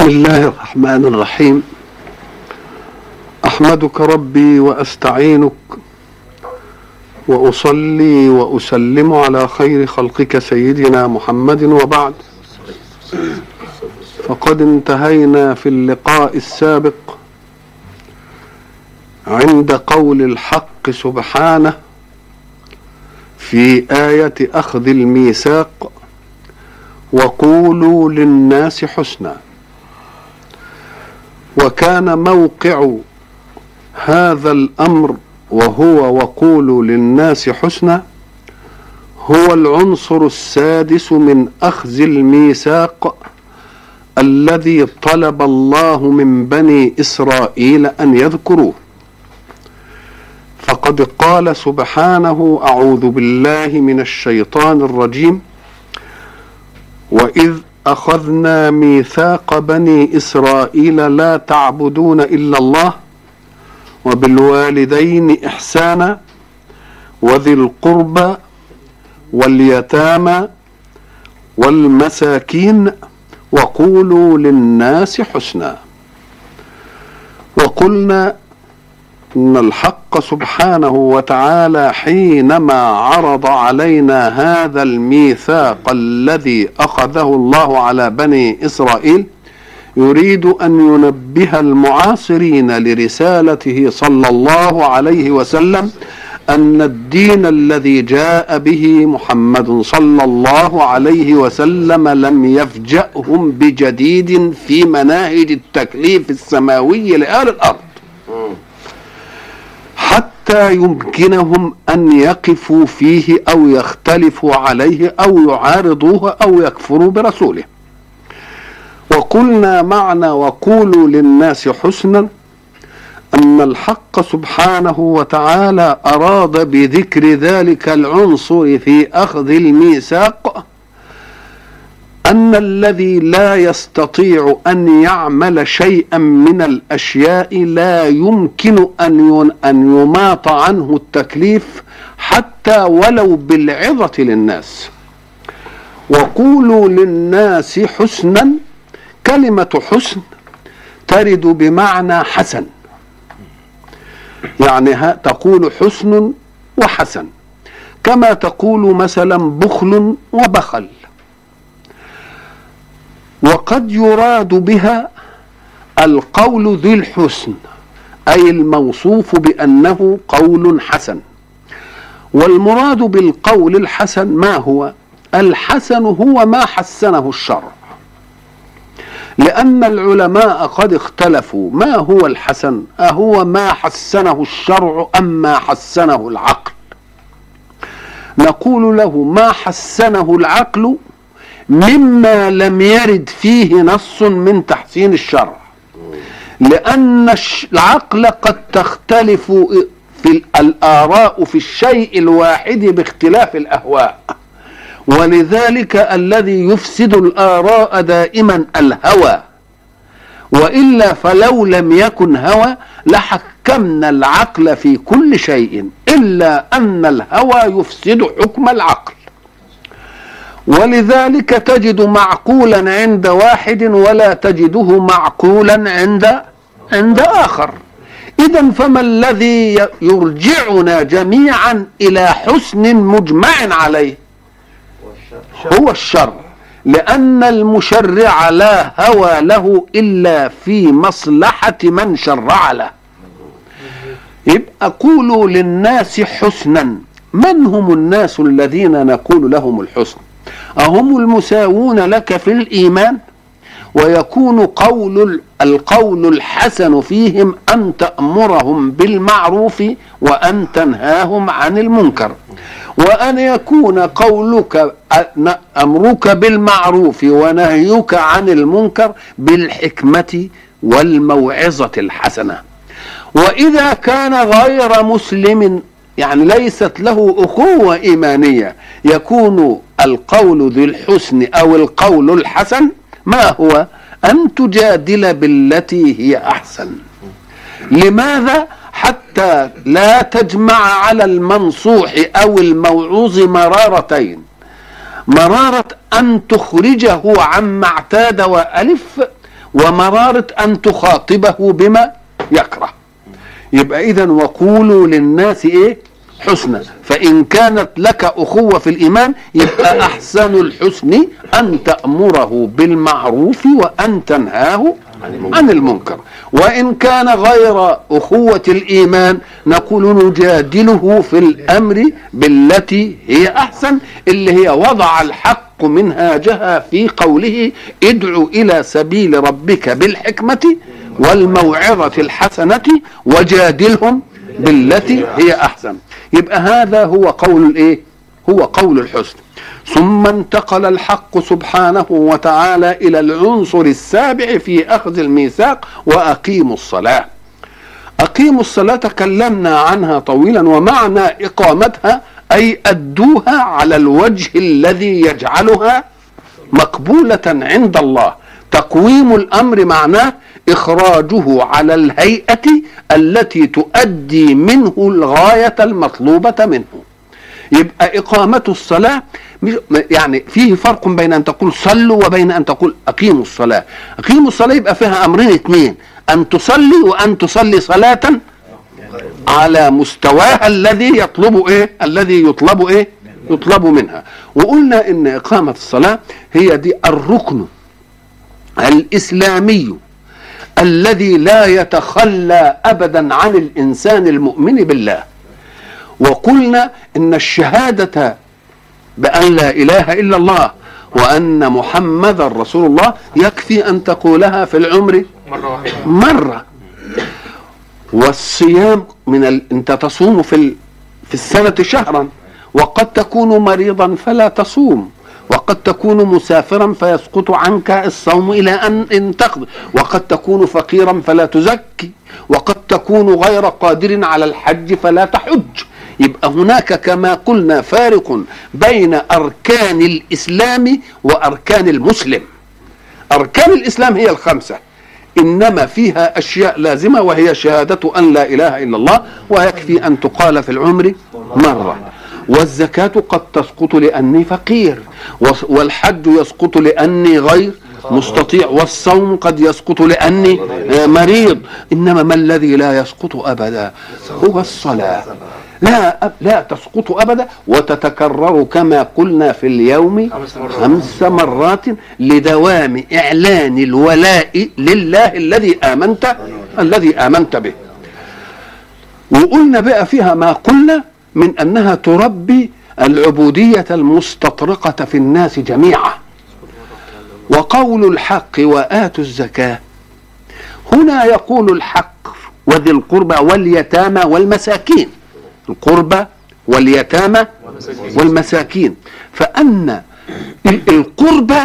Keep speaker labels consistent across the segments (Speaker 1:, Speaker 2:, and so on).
Speaker 1: بسم الله الرحمن الرحيم. أحمدك ربي وأستعينك وأصلي وأسلم على خير خلقك سيدنا محمد وبعد. فقد انتهينا في اللقاء السابق عند قول الحق سبحانه في آية أخذ الميثاق وقولوا للناس حسنا. وكان موقع هذا الأمر وهو وقولوا للناس حسنا هو العنصر السادس من أخذ الميثاق الذي طلب الله من بني إسرائيل أن يذكروه. فقد قال سبحانه أعوذ بالله من الشيطان الرجيم وإذ أخذنا ميثاق بني إسرائيل لا تعبدون إلا الله وبالوالدين إحسانا وذي القربى واليتامى والمساكين وقولوا للناس حسنا وقلنا إن الحق سبحانه وتعالى حينما عرض علينا هذا الميثاق الذي أخذه الله على بني إسرائيل يريد أن ينبه المعاصرين لرسالته صلى الله عليه وسلم أن الدين الذي جاء به محمد صلى الله عليه وسلم لم يفجأهم بجديد في مناهج التكليف السماوي لآل الأرض. حتى يمكنهم أن يقفوا فيه أو يختلفوا عليه أو يعارضوه أو يكفروا برسوله. وقلنا معنى وقولوا للناس حسنا أن الحق سبحانه وتعالى أراد بذكر ذلك العنصر في أخذ الميثاق أن الذي لا يستطيع أن يعمل شيئا من الأشياء لا يمكن أن أن يماط عنه التكليف حتى ولو بالعظة للناس. وقولوا للناس حسنا كلمة حسن ترد بمعنى حسن. يعني تقول حسن وحسن. كما تقول مثلا بخل وبخل. وقد يراد بها القول ذي الحسن أي الموصوف بأنه قول حسن. والمراد بالقول الحسن ما هو؟ الحسن هو ما حسنه الشرع. لأن العلماء قد اختلفوا ما هو الحسن؟ أهو ما حسنه الشرع أم ما حسنه العقل؟ نقول له ما حسنه العقل مما لم يرد فيه نص من تحسين الشرع. لأن العقل قد تختلف في الآراء في الشيء الواحد باختلاف الأهواء. ولذلك الذي يفسد الآراء دائما الهوى. وإلا فلو لم يكن هوى لحكمنا العقل في كل شيء إلا أن الهوى يفسد حكم العقل. ولذلك تجد معقولا عند واحد ولا تجده معقولا عند عند آخر. اذا فما الذي يرجعنا جميعا إلى حسن مجمع عليه؟ هو الشر. لأن المشرع لا هوى له إلا في مصلحة من شرع له. يبقى قولوا للناس حسنا. من هم الناس الذين نقول لهم الحسن؟ أهم المساوون لك في الإيمان؟ ويكون قول القول الحسن فيهم أن تأمرهم بالمعروف وأن تنهاهم عن المنكر. وأن يكون قولك أمرك بالمعروف ونهيك عن المنكر بالحكمة والموعظة الحسنة. وإذا كان غير مسلم يعني ليست له أخوة إيمانية. يكون القول ذي الحسن أو القول الحسن ما هو؟ أن تجادل بالتي هي أحسن. لماذا؟ حتى لا تجمع على المنصوح أو الموعوظ مرارتين. مرارة أن تخرجه عما اعتاد وألف ومرارة أن تخاطبه بما يكره. يبقى إذا وقولوا للناس إيه؟ حسنى فإن كانت لك أخوة في الإيمان يبقى أحسن الحسن أن تأمره بالمعروف وأن تنهاه عن المنكر. وإن كان غير أخوة الإيمان نقول نجادله في الأمر بالتي هي أحسن اللي هي وضع الحق منهاجها في قوله ادع إلى سبيل ربك بالحكمة والموعظة الحسنة وجادلهم بالتي هي أحسن. يبقى هذا هو قول الإيه؟ هو قول الحسن. ثم انتقل الحق سبحانه وتعالى إلى العنصر السابع في أخذ الميثاق وأقيموا الصلاة. أقيموا الصلاة تكلمنا عنها طويلا ومعنى إقامتها أي أدوها على الوجه الذي يجعلها مقبولة عند الله. تقويم الأمر معناه إخراجه على الهيئة التي تؤدي منه الغاية المطلوبة منه. يبقى إقامة الصلاة يعني فيه فرق بين أن تقول صلوا وبين أن تقول أقيموا الصلاة. أقيموا الصلاة يبقى فيها أمرين اثنين أن تصلي وأن تصلي صلاة على مستواها الذي يطلب إيه؟ الذي يطلب إيه؟ يطلب منها. وقلنا إن إقامة الصلاة هي دي الركن الإسلامي الذي لا يتخلى أبدا عن الإنسان المؤمن بالله. وقلنا إن الشهادة بأن لا إله إلا الله وأن محمدا رسول الله يكفي أن تقولها في العمر
Speaker 2: مرة واحدة.
Speaker 1: مرة. والصيام من ال... انت تصوم في ال... في السنة شهرا وقد تكون مريضا فلا تصوم. وقد تكون مسافرا فيسقط عنك الصوم إلى أن ان تقضي وقد تكون فقيرا فلا تزكي. وقد تكون غير قادر على الحج فلا تحج. يبقى هناك كما قلنا فارق بين أركان الإسلام وأركان المسلم. أركان الإسلام هي الخمسة. إنما فيها أشياء لازمة وهي شهادة أن لا إله إلا الله ويكفي أن تقال في العمر مرة. والزكاة قد تسقط لأني فقير والحج يسقط لأني غير مستطيع والصوم قد يسقط لأني آه، مريض إنما ما الذي لا يسقط أبدا هو الصلاة لا لا تسقط أبدا وتتكرر كما قلنا في اليوم
Speaker 2: خمس مرات.
Speaker 1: لدوام إعلان الولاء لله الذي آمنت الذي آمنت به وقلنا بقى فيها ما قلنا من أنها تربي العبودية المستطرقة في الناس جميعا. وقول الحق وآتوا الزكاة. هنا يقول الحق وذي القربى واليتامى والمساكين. القربى واليتامى والمساكين. ال- القربى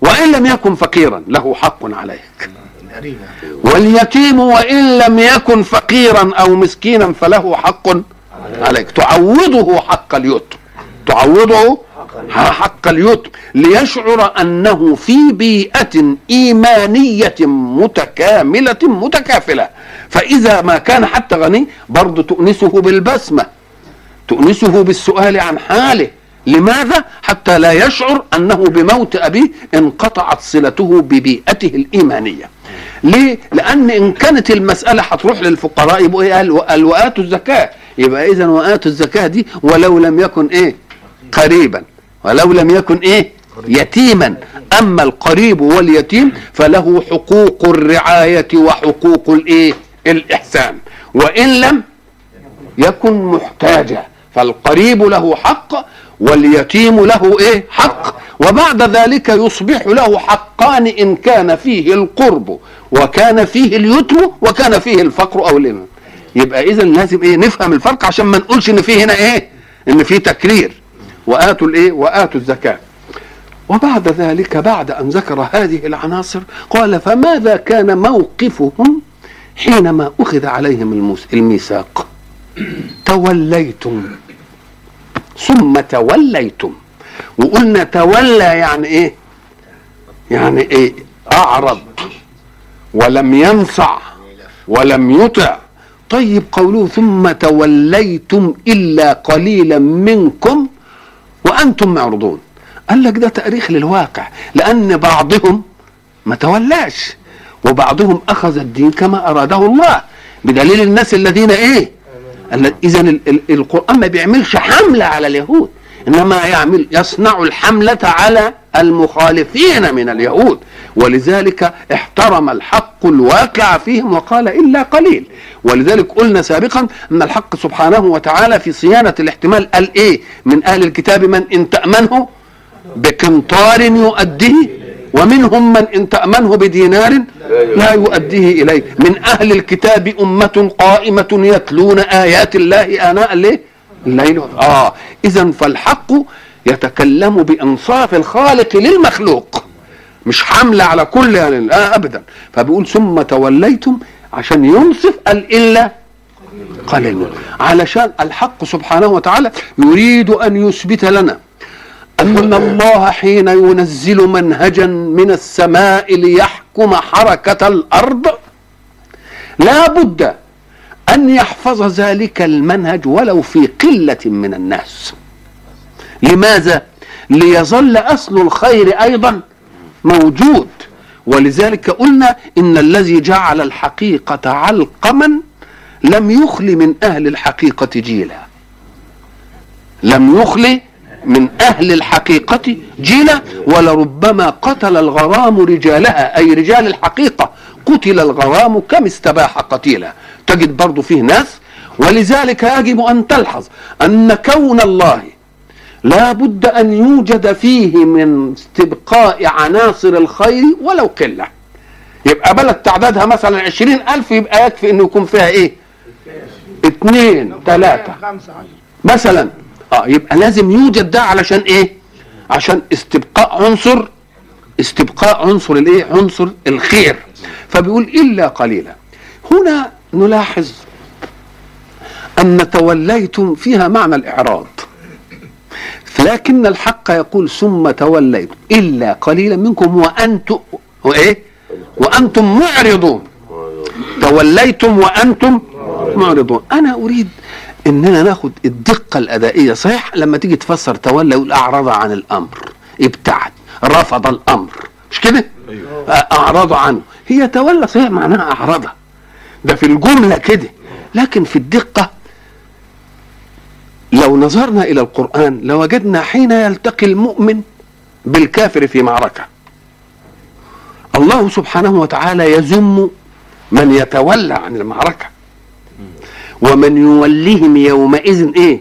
Speaker 1: وإن لم يكن فقيرا له حق عليك. واليتيم وإن لم يكن فقيرا أو مسكينا فله حق عليك. تعوضه حق اليتم. تعوضه حق اليتم. ليشعر أنه في بيئة إيمانية متكاملة متكافلة. فإذا ما كان حتى غني برضه تؤنسه بالبسمة. تؤنسه بالسؤال عن حاله. لماذا؟ حتى لا يشعر أنه بموت أبيه انقطعت صلته ببيئته الإيمانية. ليه؟ لأن إن كانت المسألة هتروح للفقراء يبقوا قال قال واتوا الزكاة. يبقى اذا وآتوا الزكاة دي ولو لم يكن إيه؟ قريبا. ولو لم يكن إيه؟ يتيما. أما القريب واليتيم فله حقوق الرعاية وحقوق الإيه؟ الإحسان. وإن لم يكن محتاجا فالقريب له حق واليتيم له إيه؟ حق. وبعد ذلك يصبح له حقان إن كان فيه القرب وكان فيه اليتم وكان فيه الفقر أو الامام يبقى اذا لازم إيه نفهم الفرق عشان ما نقولش إن فيه هنا إيه إن فيه تكرير. وآتوا الإيه وآتوا الزكاة. وبعد ذلك بعد أن ذكر هذه العناصر قال فماذا كان موقفهم حينما أخذ عليهم الميثاق؟ توليتم. ثم توليتم. وقلنا تولى يعني إيه؟ يعني إيه أعرض. ولم ينصع ولم يطع. طيب قوله ثم توليتم إلا قليلا منكم وأنتم معرضون. قال لك ده تأريخ للواقع لأن بعضهم ما تولاش وبعضهم أخذ الدين كما أراده الله بدليل الناس الذين إيه؟ اذا القرآن ما بيعملش حملة على اليهود إنما يعمل يصنع الحملة على المخالفين من اليهود. ولذلك احترم الحق الواقع فيهم وقال إلا قليل. ولذلك قلنا سابقا أن الحق سبحانه وتعالى في صيانة الاحتمال قال إيه من أهل الكتاب من إن تأمنه بقنطار يؤديه ومنهم من إن تأمنه بدينار لا يؤديه إليه. من أهل الكتاب أمة قائمة يتلون آيات الله آناء الليل؟ الليل. آه. اذا فالحق يتكلم بإنصاف الخالق للمخلوق. مش حملة على كل يعني ابدا. فبيقول ثم توليتم عشان ينصف قال الا قليل علشان الحق سبحانه وتعالى يريد أن يثبت لنا أن الله حين ينزل منهجا من السماء ليحكم حركة الأرض لا بد أن يحفظ ذلك المنهج ولو في قلة من الناس. لماذا؟ ليظل أصل الخير أيضا موجود. ولذلك قلنا إن الذي جعل الحقيقة علقما لم يخل من أهل الحقيقة جيلا. لم يخل من أهل الحقيقة جيلا. ولربما قتل الغرام رجالها أي رجال الحقيقة قتل الغرام كم استباح قتيلا. تجد برضو فيه ناس. ولذلك يجب أن تلحظ أن كون الله لا بد أن يوجد فيه من استبقاء عناصر الخير ولو قلة. يبقى بلد تعدادها مثلا عشرين ألف يبقى يكفي أنه يكون فيها إيه؟ اثنين ثلاثة مثلا. آه يبقى لازم يوجد ده علشان إيه؟ عشان استبقاء عنصر استبقاء عنصر الإيه؟ عنصر الخير. فبيقول إلا قليلا. هنا نلاحظ أن توليتم فيها معنى الاعراض لكن الحق يقول ثم توليتم إلا قليلا منكم وأنتم وإيه؟ وأنتم معرضون. توليتم وأنتم معرضون. أنا أريد إننا ناخد الدقة الأدائية صحيح؟ لما تيجي تفسر تولى يقول أعرض عن الأمر ابتعد رفض الأمر. مش كده؟ أيوه. أعرض عنه. هي تولى صحيح؟ معناها اعرض ده في الجملة كده. لكن في الدقة لو نظرنا إلى القرآن لوجدنا حين يلتقي المؤمن بالكافر في معركة. الله سبحانه وتعالى يذم من يتولى عن المعركة. ومن يوليهم يومئذ إيه؟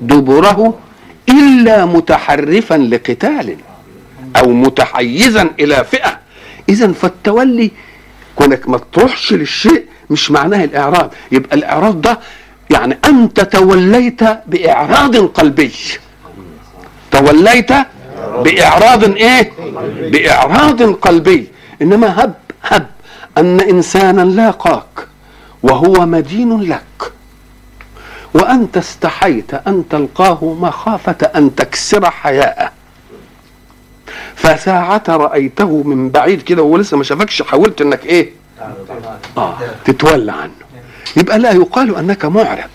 Speaker 1: دبره إلا متحرفا لقتال أو متحيزا إلى فئة. اذا فالتولي كونك ما تروحش للشيء مش معناه الاعراض يبقى الاعراض ده يعني أنت توليت بإعراض قلبي. توليت بإعراض إيه؟ بإعراض قلبي. إنما هب هب أن إنسانا لاقاك وهو مدين لك. وأنت استحيت أن تلقاه مخافة أن تكسر حياءه. فساعة رأيته من بعيد كده وهو لسه ما شافكش حاولت إنك إيه؟ آه تتولى عنه. يبقى لا يقال أنك معرض.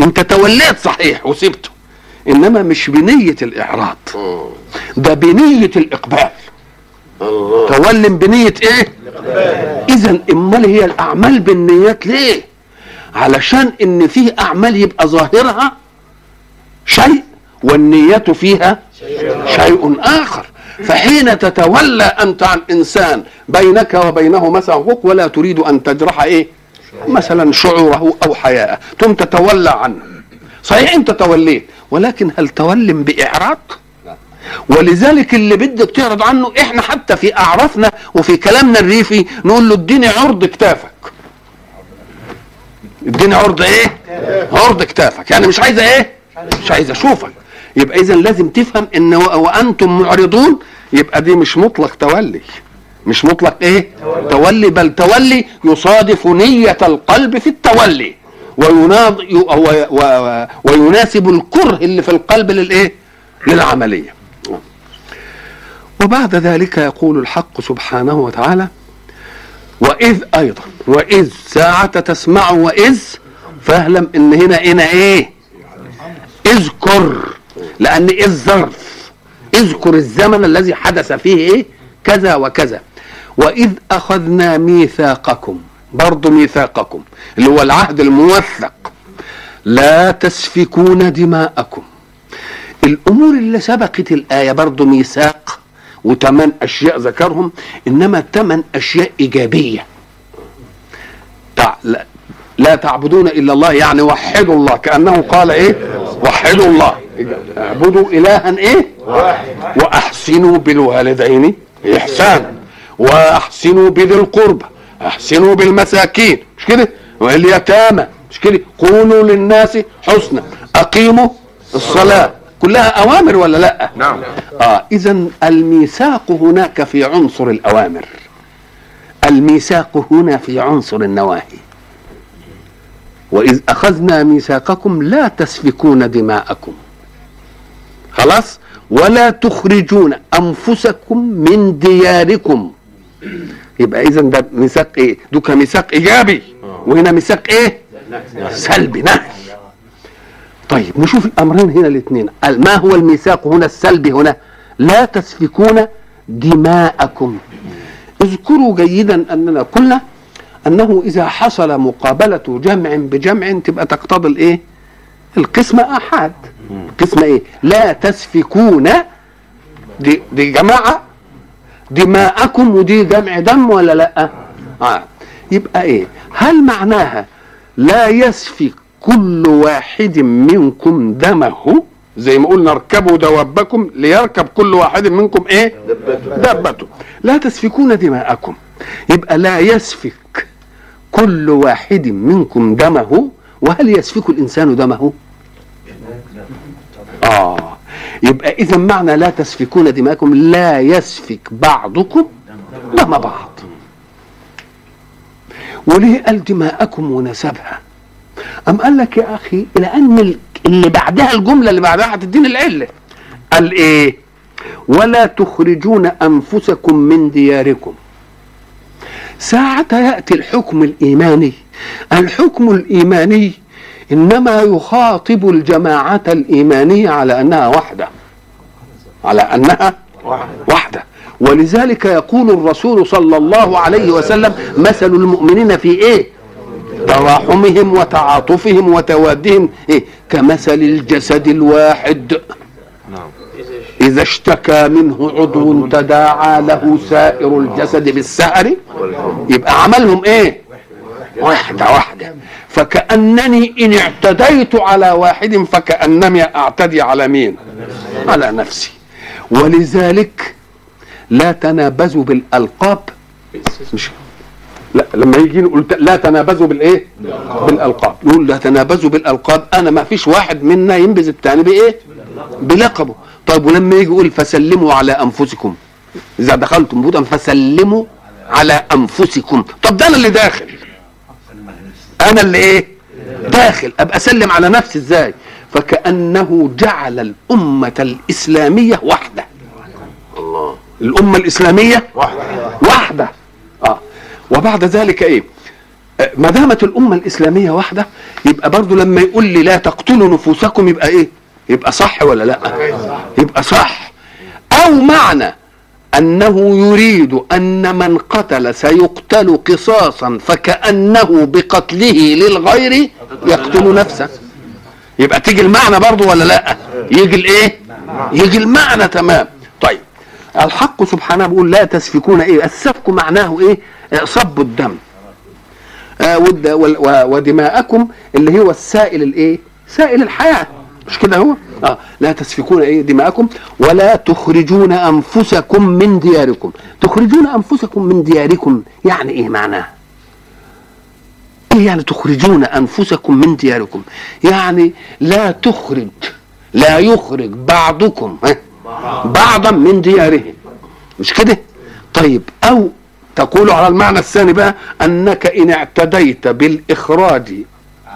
Speaker 1: انت توليت صحيح وسبته. إنما مش بنية الإعراض. ده بنية الإقبال. الله. تولم بنية إيه؟ اذا إمال هي الأعمال بالنيات ليه؟ علشان إن فيه أعمال يبقى ظاهرها شيء والنية فيها شيء آخر. فحين تتولى أنت عن انسان بينك وبينه مثلا ولا تريد أن تجرح إيه؟ مثلا شعوره أو حياءه ثم تتولى عنه. صحيح أنت توليت ولكن هل تولم بإعراض؟ ولذلك اللي بدك تعرض عنه إحنا حتى في اعرافنا وفي كلامنا الريفي نقول له اديني عرض كتافك. اديني عرض إيه؟ عرض كتافك. يعني مش عايزة إيه؟ مش عايز اشوفك يبقى اذا لازم تفهم إن وأنتم معرضون يبقى دي مش مطلق تولي. مش مطلق إيه؟ تولي بل تولي يصادف نية القلب في التولي ويناض ويناسب الكره اللي في القلب للإيه؟ للعملية. وبعد ذلك يقول الحق سبحانه وتعالى وإذ أيضا وإذ ساعة تسمع وإذ فاعلم إن هنا هنا إيه؟ اذكر لأن إذ ظرف اذكر الزمن الذي حدث فيه إيه؟ كذا وكذا. وإذ أخذنا ميثاقكم برضو ميثاقكم اللي هو العهد الموثق. لا تسفكون دماءكم. الأمور اللي سبقت الآية برضو ميثاق وثمان أشياء ذكرهم إنما ثمان أشياء إيجابية. لا... لا تعبدون إلا الله يعني وحدوا الله كأنه قال إيه؟ وحدوا الله. اعبدوا إلها إيه؟ وأحسنوا بالوالدين إحسانا وأحسنوا بذي القربى أحسنوا بالمساكين مش كده؟ واليتامى مش كده؟ قولوا للناس حسنا أقيموا الصلاة. كلها أوامر ولا لأ؟
Speaker 2: نعم.
Speaker 1: آه إذا الميثاق هناك في عنصر الأوامر. الميثاق هنا في عنصر النواهي. وإذ أخذنا ميثاقكم لا تسفكون دماءكم. خلاص؟ ولا تخرجون أنفسكم من دياركم. يبقى إذا ده ميثاق إيه؟ دوك ميثاق إيجابي. وهنا ميثاق إيه؟ سلبي نهي طيب نشوف الأمرين هنا الاثنين ما هو الميثاق هنا السلبي هنا؟ لا تسفكون دماءكم. اذكروا جيدا أننا قلنا أنه إذا حصل مقابلة جمع بجمع تبقى تقتضي الإيه؟ القسمه آحاد. قسمه إيه؟ لا تسفكون دي, دي جماعة دماءكم ودي جمع دم ولا لأ؟ آه. يبقى إيه؟ هل معناها لا يسفك كل واحد منكم دمه؟ زي ما قلنا اركبوا دوابكم ليركب كل واحد منكم إيه؟ دابته لا تسفكون دماءكم. يبقى لا يسفك كل واحد منكم دمه؟ وهل يسفك الإنسان دمه؟ آه. يبقى إذا معنى لا تسفكون دماءكم لا يسفك بعضكم دم بعض. وليه قال دماءكم ونسبها؟ أم قال لك يا أخي لأن اللي بعدها الجملة اللي بعدها هتديني العلة. قال إيه؟ ولا تخرجون أنفسكم من دياركم. ساعة يأتي الحكم الإيماني. الحكم الإيماني إنما يخاطب الجماعة الإيمانية على أنها وحدة. على أنها وحدة. ولذلك يقول الرسول صلى الله عليه وسلم مثل المؤمنين في إيه؟ تراحمهم وتعاطفهم وتوادهم. إيه؟ كمثل الجسد الواحد. إذا اشتكى منه عضو تداعى له سائر الجسد بالسهر. يبقى عملهم إيه؟ واحدة واحدة. فكأنني إن اعتديت على واحد فكأنني أعتدي على مين؟ على نفسي. ولذلك لا تنابزوا بالألقاب. مش لا لما يجي نقول لا تنابزوا بالإيه؟ بالألقاب. يقول لا تنابزوا بالألقاب. أنا ما فيش واحد منا ينبذ الثاني بإيه؟ بلقبه. طيب ولما يجي يقول فسلموا على أنفسكم. إذا دخلتم بيوتا فسلموا على أنفسكم. طب ده أنا اللي داخل. أنا اللي إيه؟ داخل. أبقى أسلم على نفسي إزاي؟ فكأنه جعل الأمة الإسلامية وحدة. الله. الأمة الإسلامية
Speaker 2: واحدة
Speaker 1: واحدة آه. وبعد ذلك إيه؟ آه، ما دامت الأمة الإسلامية واحدة يبقى برضو لما يقول لي لا تقتلوا نفوسكم يبقى إيه؟ يبقى صح ولا لا؟ يبقى صح. أو معنى أنه يريد أن من قتل سيقتل قصاصا فكأنه بقتله للغير يقتل نفسه. يبقى تيجي المعنى برضو ولا لأ؟ يجي الإيه؟ يجي المعنى تمام. طيب الحق سبحانه بيقول لا تسفكون إيه؟ السفك معناه إيه؟ صب الدم. آه، ودماءكم اللي هو السائل الإيه؟ سائل الحياة. مش كده هو؟ آه. لا تسفكون إيه دماءكم ولا تخرجون أنفسكم من دياركم. تخرجون أنفسكم من دياركم يعني إيه معناه؟ إيه يعني تخرجون أنفسكم من دياركم؟ يعني لا تخرج لا يخرج بعضكم بعضا من ديارهم. مش كده؟ طيب أو تقول على المعنى الثاني بقى أنك إن اعتديت بالإخراج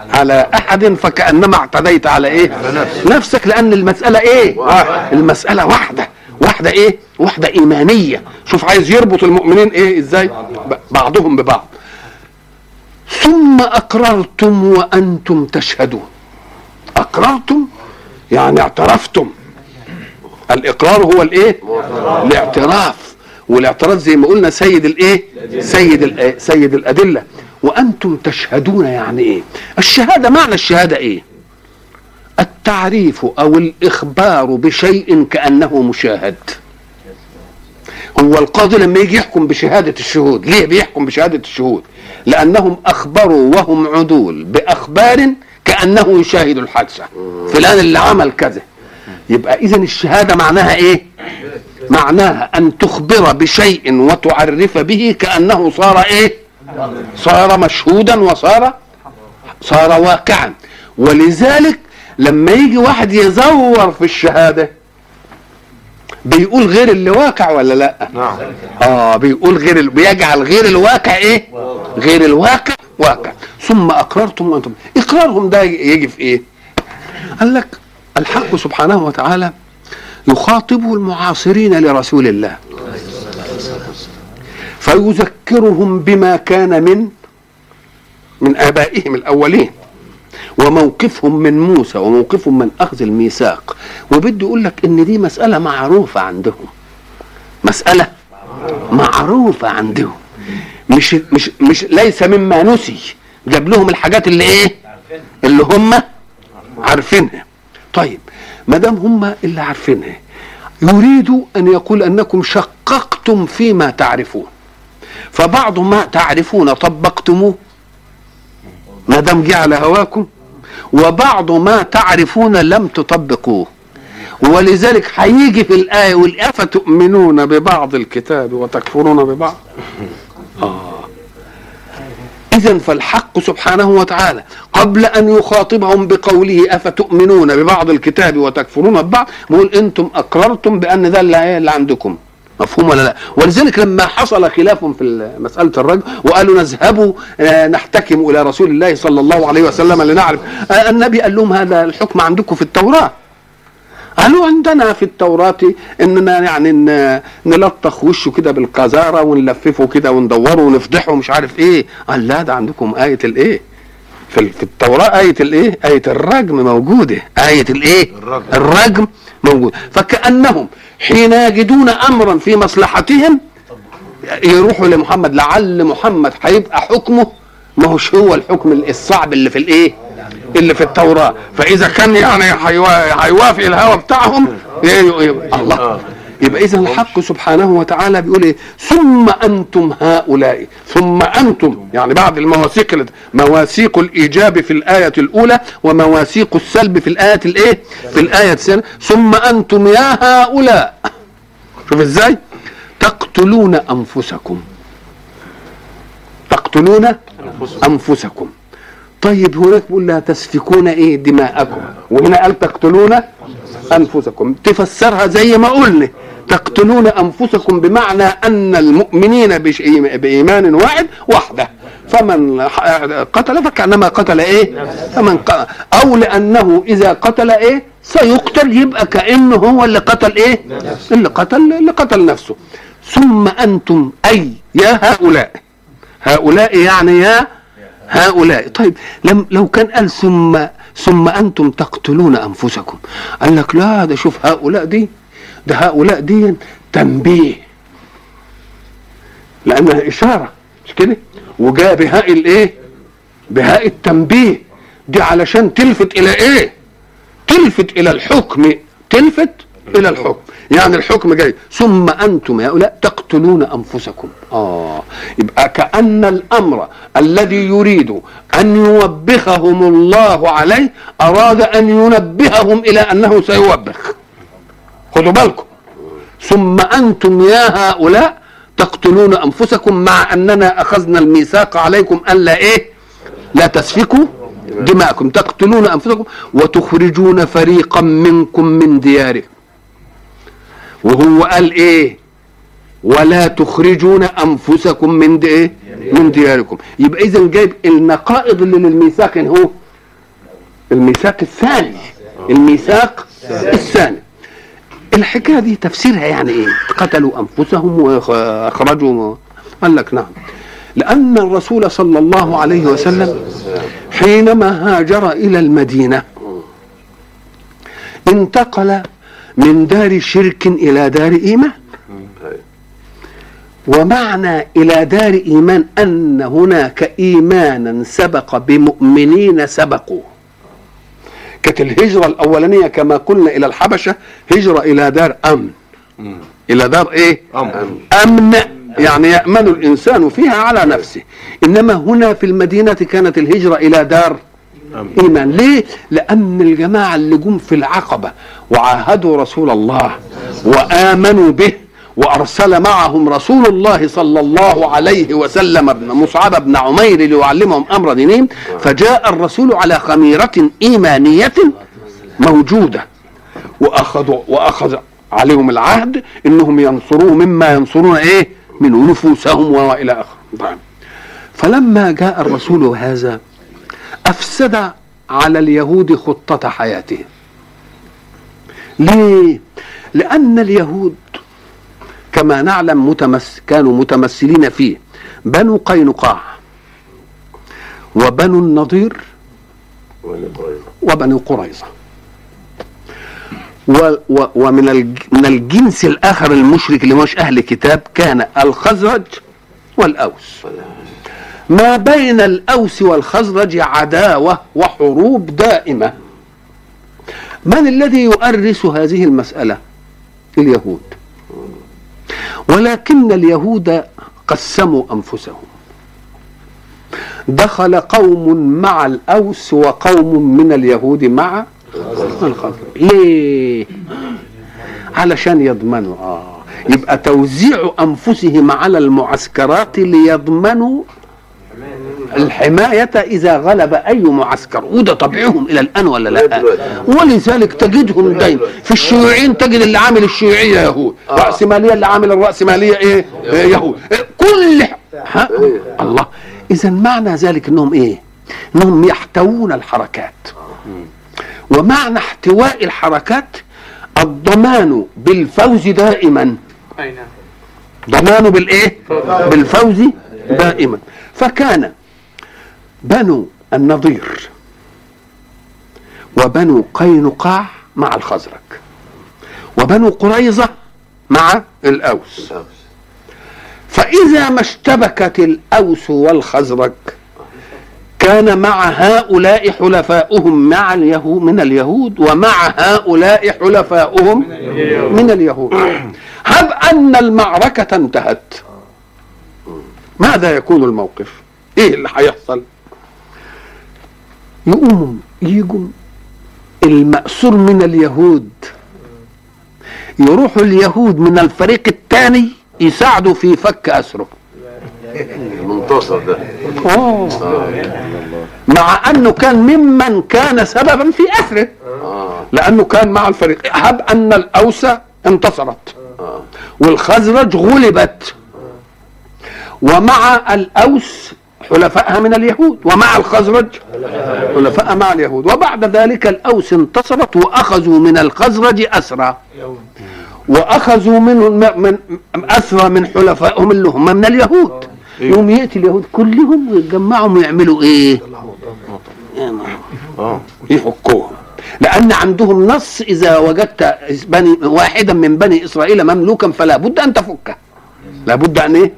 Speaker 1: على أحد فكأنما اعتديت على إيه؟ على نفسك, نفسك لأن المسألة إيه؟
Speaker 2: واحد.
Speaker 1: المسألة واحدة. واحدة إيه؟ واحدة إيمانية. شوف عايز يربط المؤمنين إيه؟ إزاي؟ بعضهم ببعض. ثم أقررتم وأنتم تشهدون. أقررتم؟ يعني اعترفتم. الإقرار هو الإيه؟ الاعتراف. والاعتراض زي ما قلنا سيد الإيه؟ سيد الأ- سيد الأدلة. وأنتم تشهدون يعني إيه؟ الشهادة معنى الشهادة إيه؟ التعريف أو الإخبار بشيء كأنه مشاهد. هو القاضي لما يجي يحكم بشهادة الشهود ليه بيحكم بشهادة الشهود؟ لأنهم أخبروا وهم عدول بأخبار كأنه يشاهد الحادثة. فلان اللي عمل كذا. يبقى اذا الشهادة معناها إيه؟ معناها أن تخبر بشيء وتعرف به كأنه صار إيه؟ صار مشهودا وصار صار واقعا. ولذلك لما يجي واحد يزور في الشهادة بيقول غير اللي واقع ولا لأ؟
Speaker 2: نعم.
Speaker 1: آه بيقول غير ال... بيجعل غير الواقع إيه؟ غير الواقع واقع. ثم أقررتم وأنتم إقرارهم ده يجي في إيه؟ قال لك الحق سبحانه وتعالى يخاطب المعاصرين لرسول الله. فيذكرهم بما كان من؟ من آبائهم الأولين. وموقفهم من موسى وموقفهم من أخذ الميثاق. وبده يقول لك إن دي مسألة معروفة عندهم. مسألة معروفة عندهم. مش مش مش ليس مما نسي. جاب لهم الحاجات اللي إيه؟ اللي هم عارفينها. طيب ما دام هم اللي عارفينها يريد أن يقول أنكم شققتم فيما تعرفون. فبعض ما تعرفون طبقتموه. ما دام جه على هواكم. وبعض ما تعرفون لم تطبقوه. ولذلك هيجي في الآية يقول أفتؤمنون ببعض الكتاب وتكفرون ببعض؟ آه. إذا فالحق سبحانه وتعالى قبل أن يخاطبهم بقوله أفتؤمنون ببعض الكتاب وتكفرون ببعض بيقول أنتم أقررتم بأن ده اللي عندكم. مفهوم ولا لا؟ ولذلك لما حصل خلاف في مسألة الرجل وقالوا نذهبوا آه، نحتكم إلى رسول الله صلى الله عليه وسلم لنعرف. آه، النبي قال لهم هذا الحكم عندكم في التوراة. قالوا عندنا في التوراة إننا يعني نلطخ وشه كده بالقذارة ونلففه كده وندوره ونفضحه ومش عارف إيه. قال لا ده عندكم آية الإيه؟ في ال- في التوراة آية الإيه؟ آية الرجم موجودة. آية الإيه؟
Speaker 2: الرجم.
Speaker 1: الرجم موجود. فكأنهم حين يجدون امرا في مصلحتهم يروحوا لمحمد لعل محمد هيبقى حكمه. ما هوش هو الحكم الصعب اللي في الإيه؟ اللي في التوراة. فإذا كان يعني هيوا- هيوافق الهوى بتاعهم ي- ي- الله. يبقى اذا الحق سبحانه وتعالى بيقول إيه؟ ثم أنتم هؤلاء. ثم أنتم يعني بعد المواثيق مواثيق الإيجاب في الآية الأولى ومواثيق السلب في الآية الإيه؟ في الآية الثانية. ثم أنتم يا هؤلاء. شوف إزاي؟ تقتلون أنفسكم. تقتلون أنفسكم. طيب هناك بيقول لا تسفكون إيه؟ دماءكم. وهنا قال تقتلون أنفسكم. تفسرها زي ما قلنا. تقتلون أنفسكم بمعنى أن المؤمنين بإيمان واحد وحده. فمن قتل فكأنما قتل إيه؟ فمن ق- أو لأنه إذا قتل إيه؟ سيقتل يبقى كأنه هو اللي قتل إيه؟ اللي قتل اللي قتل نفسه. ثم أنتم أي يا هؤلاء. هؤلاء يعني يا هؤلاء. طيب لم لو كان قال ثم ثم أنتم تقتلون أنفسكم قال لك لا ده شوف هؤلاء دي ده هؤلاء دي تنبيه. لأنها إشارة مش كده؟ وجاء بهاء الإيه؟ بهاء التنبيه. دي علشان تلفت إلى إيه؟ تلفت إلى الحكم. تلفت إلى الحكم. يعني الحكم جاي. ثم أنتم هؤلاء تقتلون أنفسكم. آه. يبقى كأن الأمر الذي يريد أن يوبخهم الله عليه أراد أن ينبههم إلى أنه سيوبخ. خدوا بالكم. ثم أنتم يا هؤلاء تقتلون أنفسكم مع أننا أخذنا الميثاق عليكم الا إيه لا تسفكوا دماءكم. تقتلون أنفسكم وتخرجون فريقا منكم من ديارهم وهو قال إيه ولا تخرجون أنفسكم من دي إيه من دياركم. يبقى إذا جايب النقائض اللي للميثاق هو الميثاق الثاني. الميثاق الثاني. الحكاية دي تفسيرها يعني إيه قتلوا أنفسهم وأخرجوا قال لك نعم. لأن الرسول صلى الله عليه وسلم حينما هاجر إلى المدينة انتقل من دار شرك إلى دار إيمان. ومعنى إلى دار إيمان أن هناك إيمانا سبق بمؤمنين سبقوا كانت الهجرة الأولانية كما قلنا إلى الحبشة هجرة إلى دار أمن. إلى دار إيه؟
Speaker 2: أمن.
Speaker 1: أمن. يعني يأمن الإنسان فيها على نفسه. إنما هنا في المدينة كانت الهجرة إلى دار إيمان. ليه؟ لأن الجماعة اللي جم في العقبة وعاهدوا رسول الله وآمنوا به وأرسل معهم رسول الله صلى الله عليه وسلم ابن مصعب بن عمير ليعلمهم أمر دينهم فجاء الرسول على خميرة إيمانية موجودة وأخذوا وأخذ عليهم العهد إنهم ينصروه مما ينصرون إيه؟ من نفوسهم وإلى آخره طيب. فلما جاء الرسول هذا أفسد على اليهود خطة حياتهم ليه؟ لأن اليهود كما نعلم متمس كانوا متمثلين فيه بنو قينقاع وبنو النضير وبنو قريظة. و و ومن من الجنس الآخر المشرك اللي مش أهل كتاب كان الخزرج والأوس. ما بين الأوس والخزرج عداوة وحروب دائمة. من الذي يؤرس هذه المسألة؟ اليهود. ولكن اليهود قسموا أنفسهم. دخل قوم مع الأوس وقوم من اليهود مع الخزرج ليه؟ علشان يضمنوا. آه. يبقى توزيع أنفسهم على المعسكرات ليضمنوا الحماية إذا غلب أي معسكر وده طبعهم إلى الآن ولا لا؟ ولذلك تجدهم دايما في الشيوعيين تجد اللي عامل الشيوعية يهود. رأسمالية اللي عامل الرأسمالية إيه؟ يهود. كل ها؟ الله. إذا معنى ذلك أنهم إيه؟ أنهم يحتوون الحركات. ومعنى احتواء الحركات الضمان بالفوز دائما.
Speaker 3: نعم.
Speaker 1: ضمان بالإيه؟ بالفوز دائما. فكان بنو النضير وبنو قينقاع مع الخزرج وبنو قريظة مع الأوس. فإذا ما اشتبكت الأوس والخزرج كان مع هؤلاء حلفاؤهم مع اليهود من اليهود ومع هؤلاء حلفاؤهم من اليهود. هب أن المعركة انتهت. ماذا يكون الموقف؟ إيه اللي هيحصل يقوموا يجوا المأسور من اليهود. يروحوا اليهود من الفريق الثاني يساعدوا في فك أسره.
Speaker 2: المنتصر ده.
Speaker 1: أوه. مع أنه كان ممن كان سببا في أسره.
Speaker 2: آه.
Speaker 1: لأنه كان مع الفريق. هب أن الاوس انتصرت.
Speaker 2: آه.
Speaker 1: والخزرج غلبت. ومع الأوس حلفائها من اليهود ومع الخزرج. حلفاء مع اليهود. وبعد ذلك الأوس انتصرت وأخذوا من الخزرج أسرى. وأخذوا منه من أسرى من حلفائهم اللي هم من اليهود. يوم يأتي اليهود كلهم ويتجمعوا ويعملوا إيه؟
Speaker 2: آه.
Speaker 1: يحكوهم. لأن عندهم نص إذا وجدت بني واحدا من بني إسرائيل مملوكا فلا بد أن تفكه لا بد أن إيه؟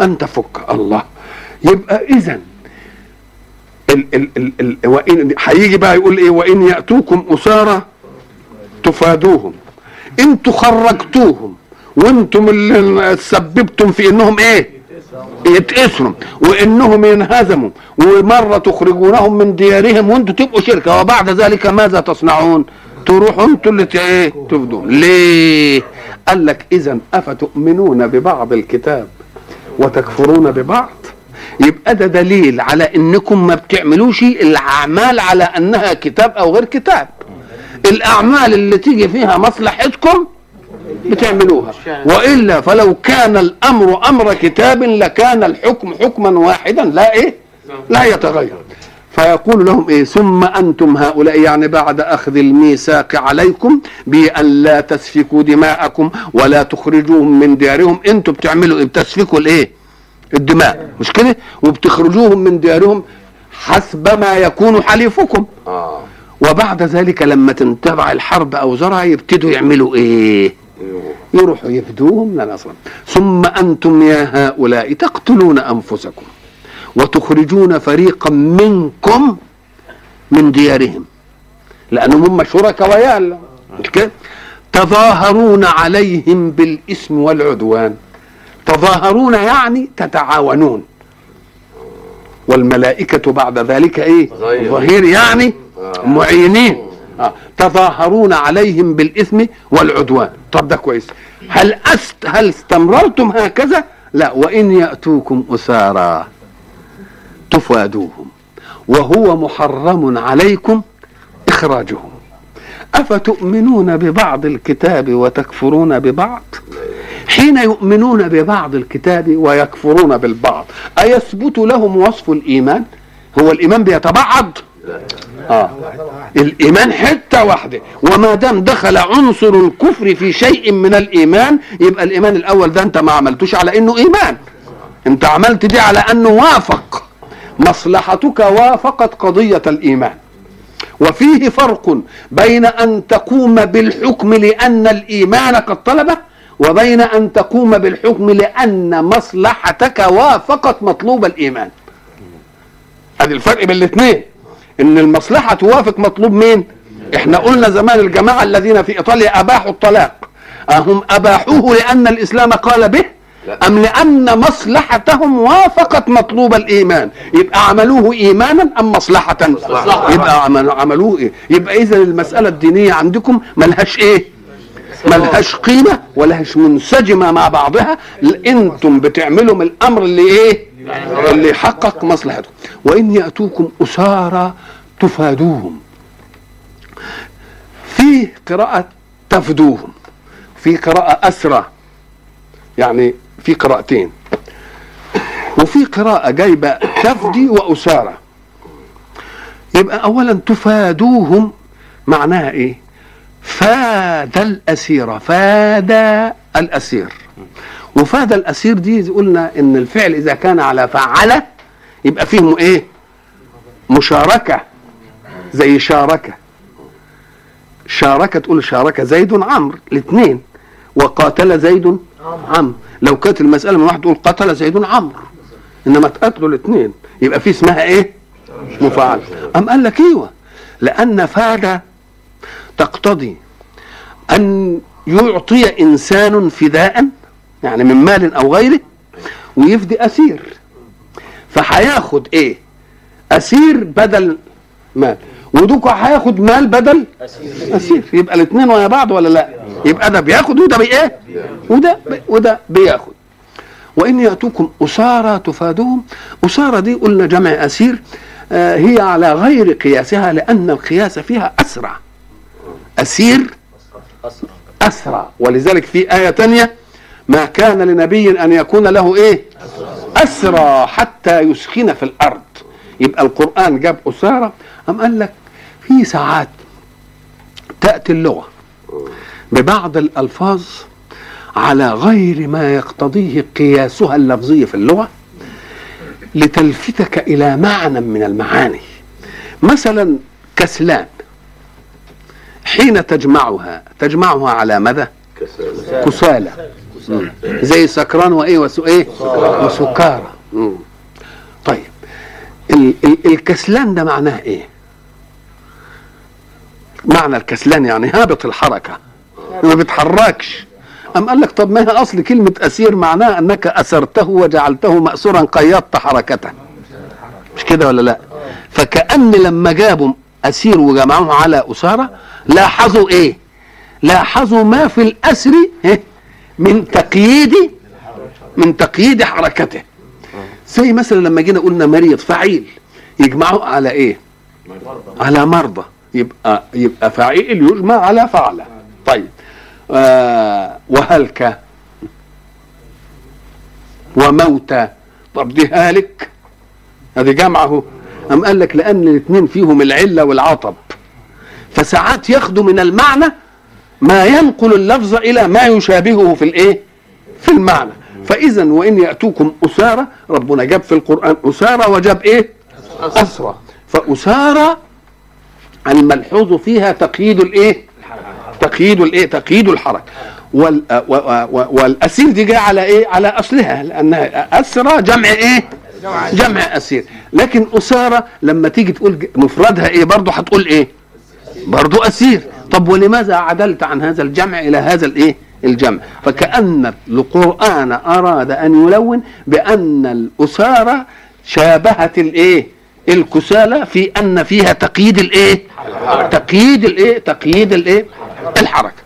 Speaker 1: أن تفك. الله. يبقى اذا ال ال ال ال وإن هيجي بقى يقول إيه؟ وإن يأتوكم اسارى تفادوهم. أنتوا خرجتوهم وأنتم اللي سببتم في إنهم إيه؟ يتأسروا وإنهم ينهزموا. ومرة تخرجونهم من ديارهم وأنتم تبقوا شركة. وبعد ذلك ماذا تصنعون؟ تروحوا أنتوا اللي إيه؟ تفدون ليه؟ قال لك اذا أفتؤمنون ببعض الكتاب وتكفرون ببعض؟ يبقى ده دليل على إنكم ما بتعملوش الأعمال على أنها كتاب أو غير كتاب. الأعمال اللي تيجي فيها مصلحتكم بتعملوها. وإلا فلو كان الأمر أمر كتاب لكان الحكم حكما واحدا لا إيه؟ لا يتغير. فيقول لهم إيه؟ ثم أنتم هؤلاء يعني بعد أخذ الميثاق عليكم بأن لا تسفكوا دماءكم ولا تخرجوهم من ديارهم. أنتم بتعملوا إيه؟ بتسفكوا الإيه؟ الدماء مش كده؟ وبتخرجوهم من ديارهم حسب ما يكون حليفكم.
Speaker 2: آه.
Speaker 1: وبعد ذلك لما تنتبع الحرب أو زرع يبتدوا يعملوا إيه؟ يروحوا. يفدوهم لا نصرا. ثم أنتم يا هؤلاء تقتلون أنفسكم وتخرجون فريقا منكم من ديارهم لأنهم هم شركاء كده؟ تظاهرون عليهم بالإثم والعدوان. تظاهرون يعني تتعاونون. والملائكة بعد ذلك إيه؟
Speaker 2: ظهير.
Speaker 1: ظهير يعني
Speaker 2: آه.
Speaker 1: معينين. آه. تظاهرون عليهم بالإثم والعدوان. طب ده كويس. هل أست هل استمررتم هكذا؟ لا. وإن يأتوكم أسارى تفادوهم. وهو محرم عليكم إخراجهم. أفتؤمنون ببعض الكتاب وتكفرون ببعض؟ حين يؤمنون ببعض الكتاب ويكفرون بالبعض. أيثبت لهم وصف الإيمان؟ هو الإيمان بيتبعض؟ آه. الإيمان حتة واحدة. وما دام دخل عنصر الكفر في شيء من الإيمان يبقى الإيمان الأول ده أنت ما عملتوش على إنه إيمان. أنت عملت دي على أنه وافق. مصلحتك وافقت قضية الإيمان. وفيه فرق بين أن تقوم بالحكم لأن الإيمان قد طلبه وبين أن تقوم بالحكم لأن مصلحتك وافقت مطلوب الإيمان. ادي الفرق بين الاثنين. إن المصلحة توافق مطلوب مين؟ إحنا قلنا زمان الجماعة الذين في إيطاليا أباحوا الطلاق. أهم أباحوه لأن الإسلام قال به. أم لأن مصلحتهم وافقت مطلوب الإيمان؟ يبقى عملوه إيمانا أم مصلحة؟
Speaker 2: مصلحة.
Speaker 1: يبقى عمل- عملوه إيه؟ يبقى اذا المسألة الدينية عندكم ملهاش إيه؟ ملهاش قيمة ولهاش منسجمة مع بعضها. أنتم بتعملوا من الأمر اللي إيه؟ اللي يحقق مصلحتكم. وإن يأتوكم أسارى تفادوهم. في قراءة تفدوهم. في قراءة أسرى. يعني في قراءتين. وفي قراءة جايبة تفدي وأسارى. يبقى اولا تفادوهم معناها إيه؟ فاد الأسير فاد الأسير. وفاد الأسير دي قلنا إن الفعل إذا كان على فعل يبقى فيه إيه؟ مشاركة زي شاركة. شارك تقول شارك زيد عمرو الاثنين. وقاتل زيد عمرو لو كانت المسألة من واحد تقول قتل زيد عمرو إنما تقاتلوا الاثنين يبقى في اسمها إيه؟ مفعل أم قال لك إيوه لأن فاد تقتضي أن يعطي إنسان فداء يعني من مال أو غيره ويفدي أسير. فهياخد إيه؟ أسير بدل مال. ودوكا هياخد مال بدل أسير. يبقى الاثنين ويا بعض ولا لا؟ يبقى ده بياخد وده بايه وده بي- وده بياخد. وإن يأتوكم أسارى تفادوهم. أسارى دي قلنا جمع أسير آه، هي على غير قياسها لأن القياس فيها أسرع. أسير اسرع ولذلك في آية تانية ما كان لنبي أن يكون له إيه؟ أسرى حتى يسخن في الأرض. يبقى القرآن جاب اسارى أم قال لك في ساعات تأتي اللغة ببعض الألفاظ على غير ما يقتضيه قياسها اللفظي في اللغة لتلفتك إلى معنى من المعاني. مثلا كسلان حين تجمعها؟ تجمعها على ماذا؟
Speaker 2: كسالة.
Speaker 1: زي سكران وإيه وسو وسكارى. مم. طيب. ال ال الكسلان ده معناه إيه؟ معنى الكسلان يعني هابط الحركة. ما بيتحركش. أم قال لك طب ما هي أصل كلمة أسير معناها أنك أسرته وجعلته مأسورا قيضت حركته. مش كده ولا لا؟ فكأن لما جابوا أسير وجمعوه على أسارة لاحظوا إيه؟ لاحظوا ما في الأسر إيه؟ من تقييد من تقييد حركته. زي مثلا لما جينا قلنا مريض فعيل يجمعوه على إيه؟ على مرضى. يبقى يبقى فعيل يجمع على فعلة. طيب. آه وهلك؟ وموتى طب دي هالك؟ ادي جمعه أم قال لك لأن الاثنين فيهم العلة والعطب. فساعات ياخدوا من المعنى ما ينقل اللفظ إلى ما يشابهه في الإيه؟ في المعنى. فإذا وإن يأتوكم أسارى ربنا جاب في القرآن أسارى وجاب إيه؟ أسرى فأسارى الملحوظ فيها تقييد الإيه؟ تقييد الإيه؟ تقييد الحركة. و- و- والأسير دي جاية على إيه؟ على أصلها لانها اسرى جمع إيه؟ جمع أسير. لكن أسارة لما تيجي تقول مفردها إيه؟ برضه هتقول إيه؟ برضه أسير. طب ولماذا عدلت عن هذا الجمع إلى هذا الإيه؟ الجمع. فكأن القرآن أراد أن يلون بأن الأسارة شابهت الإيه؟ الكسالى في أن فيها تقييد الإيه؟ تقييد الإيه؟ تقييد الإيه؟ الحركة.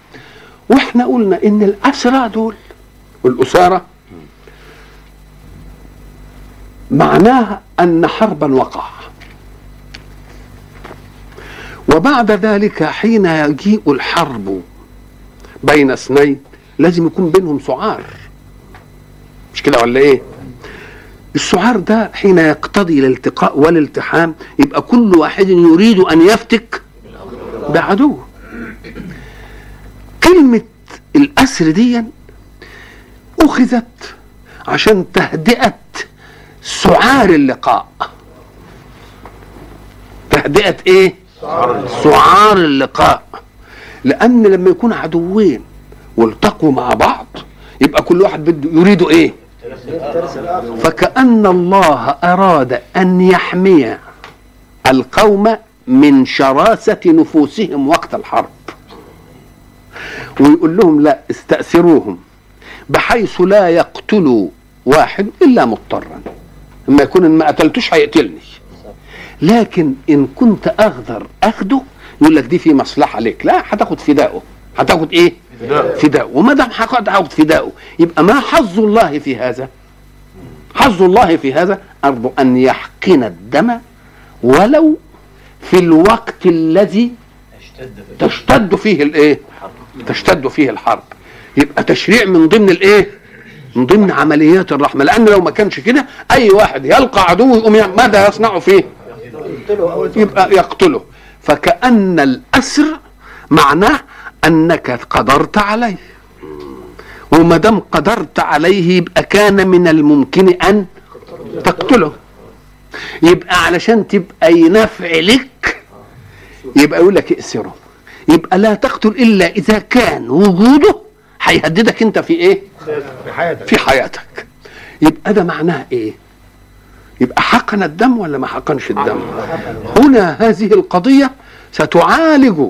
Speaker 1: وإحنا قلنا إن الأسرى دول والأسارة معناها أن حربا وقع. وبعد ذلك حين يجيء الحرب بين اثنين لازم يكون بينهم سعار. مش كده ولا إيه؟ السعار ده حين يقتضي الالتقاء والالتحام يبقى كل واحد يريد أن يفتك بعدوه كلمة الأسر دي أخذت عشان تهدئة سعار اللقاء. تهدئة إيه؟ سعار اللقاء. لأن لما يكون عدوين والتقوا مع بعض يبقى كل واحد بده يريد إيه؟ فكأن الله أراد أن يحمي القوم من شراسة نفوسهم وقت الحرب. ويقول لهم لا استأثروهم بحيث لا يقتلوا واحد إلا مضطرا. لما يكون إن ما قتلتوش هيقتلني. لكن إن كنت أغدر أخده يقول لك دي في مصلحة ليك. لا هتاخد فداؤه. هتاخد إيه؟ فداؤه. وما دام هاخد فداؤه. يبقى ما حظ الله في هذا؟ حظ الله في هذا أرجو أن يحقن الدم ولو في الوقت الذي تشتد فيه الإيه؟ تشتد فيه الحرب. يبقى تشريع من ضمن الإيه؟ من ضمن عمليات الرحمة. لأن لو ما كانش كده أي واحد يلقى عدو يقوم ماذا يصنع فيه؟ يبقى يقتله. فكأن الأسر معناه أنك قدرت عليه. وما دام قدرت عليه يبقى كان من الممكن أن تقتله. يبقى علشان تبقى ينفع لك يبقى يقول لك ائسره يبقى لا تقتل إلا إذا كان وجوده هيهددك أنت في إيه؟
Speaker 3: في حياتك.
Speaker 1: في حياتك. يبقى ده معناه إيه؟ يبقى حقن الدم ولا ما حقنش الدم؟ هنا هذه القضية ستعالج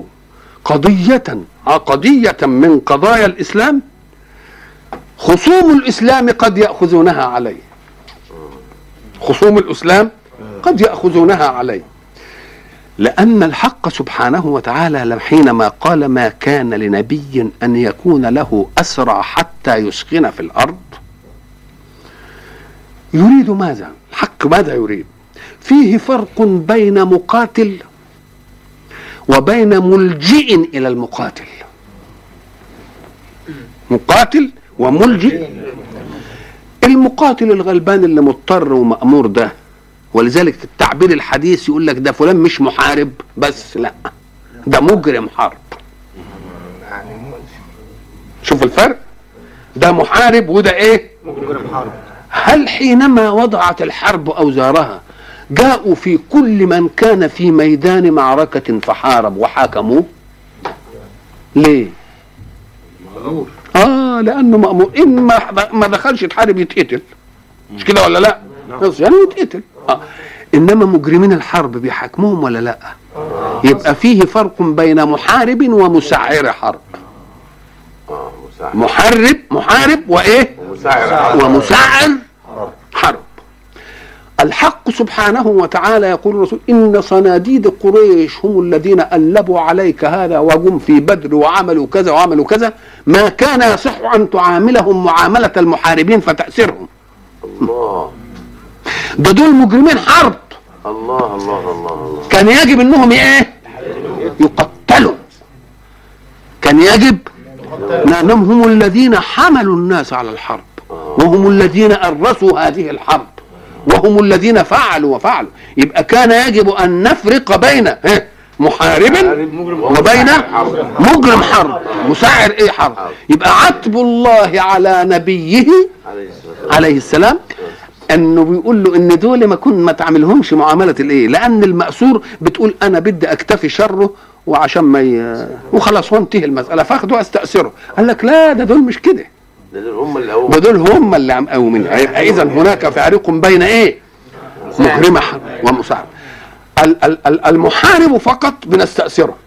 Speaker 1: قضية قضية من قضايا الإسلام. خصوم الإسلام قد يأخذونها عليه. خصوم الإسلام قد يأخذونها عليه. لأن الحق سبحانه وتعالى حينما قال ما كان لنبي أن يكون له أسرى حتى يسخن في الأرض يريد ماذا؟ الحق ماذا يريد؟ فيه فرق بين مقاتل وبين ملجئ إلى المقاتل. مقاتل وملجئ. المقاتل الغلبان اللي مضطر ومأمور ده ولذلك في التعبير الحديث يقول لك ده فلان مش محارب بس لا. ده مجرم حرب. شوف الفرق. ده محارب وده إيه؟
Speaker 3: مجرم حرب.
Speaker 1: هل حينما وضعت الحرب أوزارها جاءوا في كل من كان في ميدان معركة فحارب وحاكموه؟ ليه؟ آه لأنه مأمور. إن ما دخلش يتحارب يتقتل. مش كده ولا لا؟ بس يعني يتقتل. آه. إنما مجرمين الحرب بيحاكموهم ولا لا؟ يبقى فيه فرق بين محارب ومسعر حرب.
Speaker 2: مساعد
Speaker 1: محارب محارب
Speaker 2: وإيه؟
Speaker 1: ومسعر. الحق سبحانه وتعالى يقول الرسول إن صناديد قريش هم الذين ألبوا عليك هذا وجم في بدر وعملوا كذا وعملوا كذا ما كان يصح أن تعاملهم معاملة المحاربين فتأسرهم
Speaker 2: الله.
Speaker 1: ده دول مجرمين حرب.
Speaker 2: الله الله الله الله.
Speaker 1: كان يجب إنهم إيه؟ يقتلوا. كان يجب لأنهم هم الذين حملوا الناس على الحرب وهم الذين أرسوا هذه الحرب. وهم الذين فعلوا وفعلوا. يبقى كان يجب أن نفرق بين محارب وبين مجرم حرب. مساعر إيه حرب؟ يبقى عتب الله على نبيه
Speaker 2: عليه
Speaker 1: السلام. إنه بيقول له إن دول ما كن ما تعملهمش معاملة الإيه؟ لأن المأسور بتقول أنا بدي أكتفي شره وعشان ما ي... وخلاص هو انتهي المسألة فأخده استاثره قال لك لا ده دول مش كده.
Speaker 2: ده دول هم اللي هو
Speaker 1: ده دول هم اللي عم قومين هيبقى إذا هناك فارق بين إيه؟ مكرمة ومساعد. ال- المحارب فقط بنستأثره.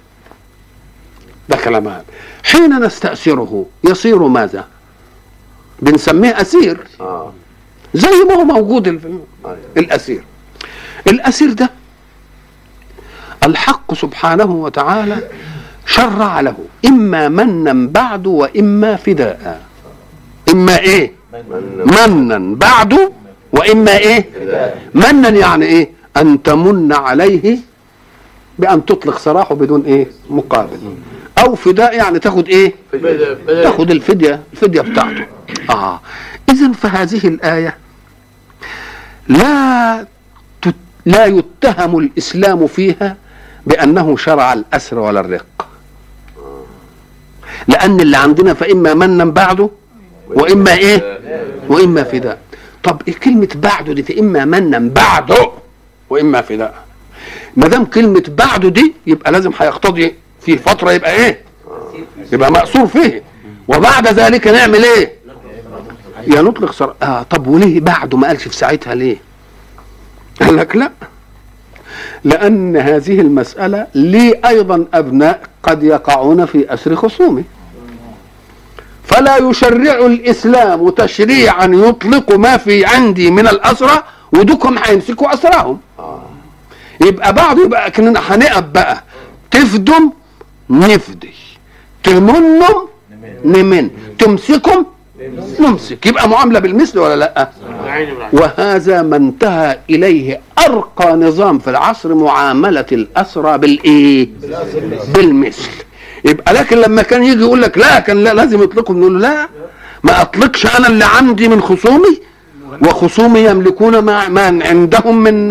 Speaker 1: ده كلام حين نستأثره يصير ماذا؟ بنسميه أسير.
Speaker 2: آه.
Speaker 1: زي ما هو موجود
Speaker 2: أيوة.
Speaker 1: الأسير. الأسير ده الحق سبحانه وتعالى شرع له إما منا بعد وإما فداء. إما إيه؟
Speaker 2: من
Speaker 1: منا بعد وإما إيه؟ منا يعني إيه؟ أن تمن عليه بأن تطلق سراحه بدون إيه؟ مقابل. أو فداء يعني تاخد إيه؟ تاخد الفدية الفدية بتاعته. آه. اذا فهذه الآية لا. لا يتهم الإسلام فيها بأنه شرع الأسر ولا الرق. لأن اللي عندنا فإما منا بعده وإما إيه؟ وإما فداء طب إيه كلمة بعده دي؟ فاما منا بعده وإما فداء ما دام كلمة بعده دي يبقى لازم هيقتضي في فترة يبقى إيه؟ يبقى مأسور فيه. وبعد ذلك نعمل إيه؟ يا نطلق سر... آه طب وليه بعده ما قالش في ساعتها ليه؟ قال لك لا. لأن هذه المسألة لي أيضا أبناء قد يقعون في أسر خصومه. فلا يشرع الإسلام تشريعا يطلق ما في عندي من الأسرى ودوكم هيمسكوا أسراهم يبقى بعض يبقى كأننا هنقف بقى. تفدم نفدي. تمنم نمن. تمسكم نمسك. يبقى معاملة بالمثل ولا لأ؟ وهذا ما انتهى إليه أرقى نظام في العصر معاملة الأسرى بالإيه؟ بالمثل. يبقى لكن لما كان يجي يقول لك لا كان لا لازم يطلقوا. نقول له لا ما أطلقش أنا اللي عندي من خصومي وخصومي يملكون ما, ما عندهم من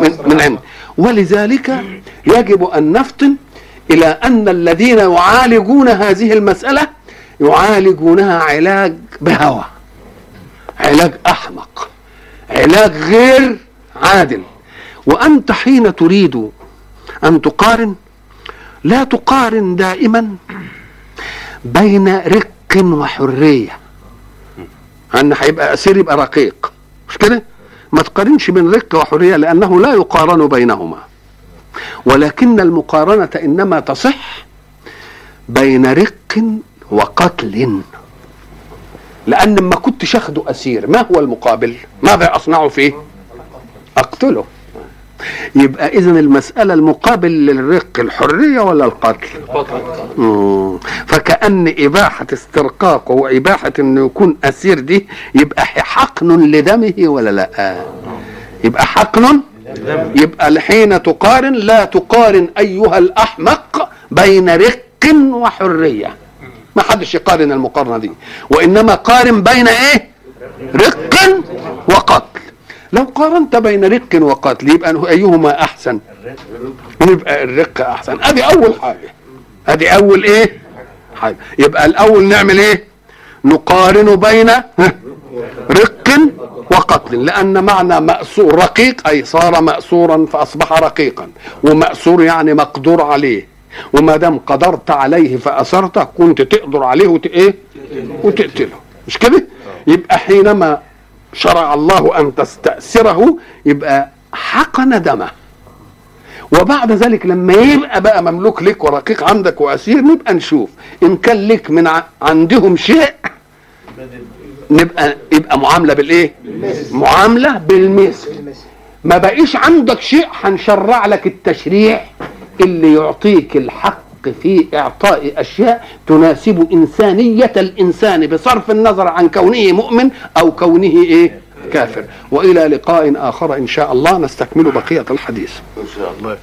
Speaker 1: من, من عند ولذلك يجب أن نفطن إلى أن الذين يعالجون هذه المسألة يعالجونها علاج بهوى علاج أحمق علاج غير عادل. وأنت حين تريد أن تقارن لا تقارن دائما بين رق وحرية. أن هيبقى أسير يبقى رقيق. مش كده؟ ما تقارنش بين رق وحرية لأنه لا يقارن بينهما. ولكن المقارنة إنما تصح بين رق وقتل. لأن ما كنتش اخده أسير ما هو المقابل؟ ماذا أصنع فيه؟ أقتله. يبقى اذا المسألة المقابل للرق الحرية ولا القتل مم. فكأن إباحة استرقاقه وإباحة إنه يكون أسير دي يبقى حقن لدمه ولا لا؟ يبقى حقن يبقى حين تقارن لا تقارن أيها الأحمق بين رق وحرية ما حدش يقارن المقارنة دي وإنما قارن بين إيه؟ رق وقتل لو قارنت بين رق وقتل يبقى أيهما أحسن؟ يبقى الرق أحسن. أدي أول حاجة. أدي أول إيه؟ حاجة. يبقى الأول نعمل إيه؟ نقارن بين رق وقتل لأن معنى مأسور رقيق أي صار مأسورا فأصبح رقيقا. ومأسور يعني مقدور عليه. وما دام قدرت عليه فاثرته كنت تقدر عليه وت إيه؟ وتقتله. مش كده؟ يبقى حينما شرع الله أن تستأثره يبقى حقن دمه وبعد ذلك لما يبقى بقى مملوك لك ورقيق عندك وأسير نبقى نشوف. إن كان لك من عندهم شيء نبقى يبقى معاملة بالإيه؟ معاملة بالمثل ما بقيش عندك شيء هنشرع لك التشريع اللي يعطيك الحق في إعطاء أشياء تناسب إنسانية الإنسان بصرف النظر عن كونه مؤمن أو كونه إيه؟ كافر. وإلى لقاء آخر إن شاء الله. نستكمل بقية الحديث.
Speaker 2: إن شاء الله.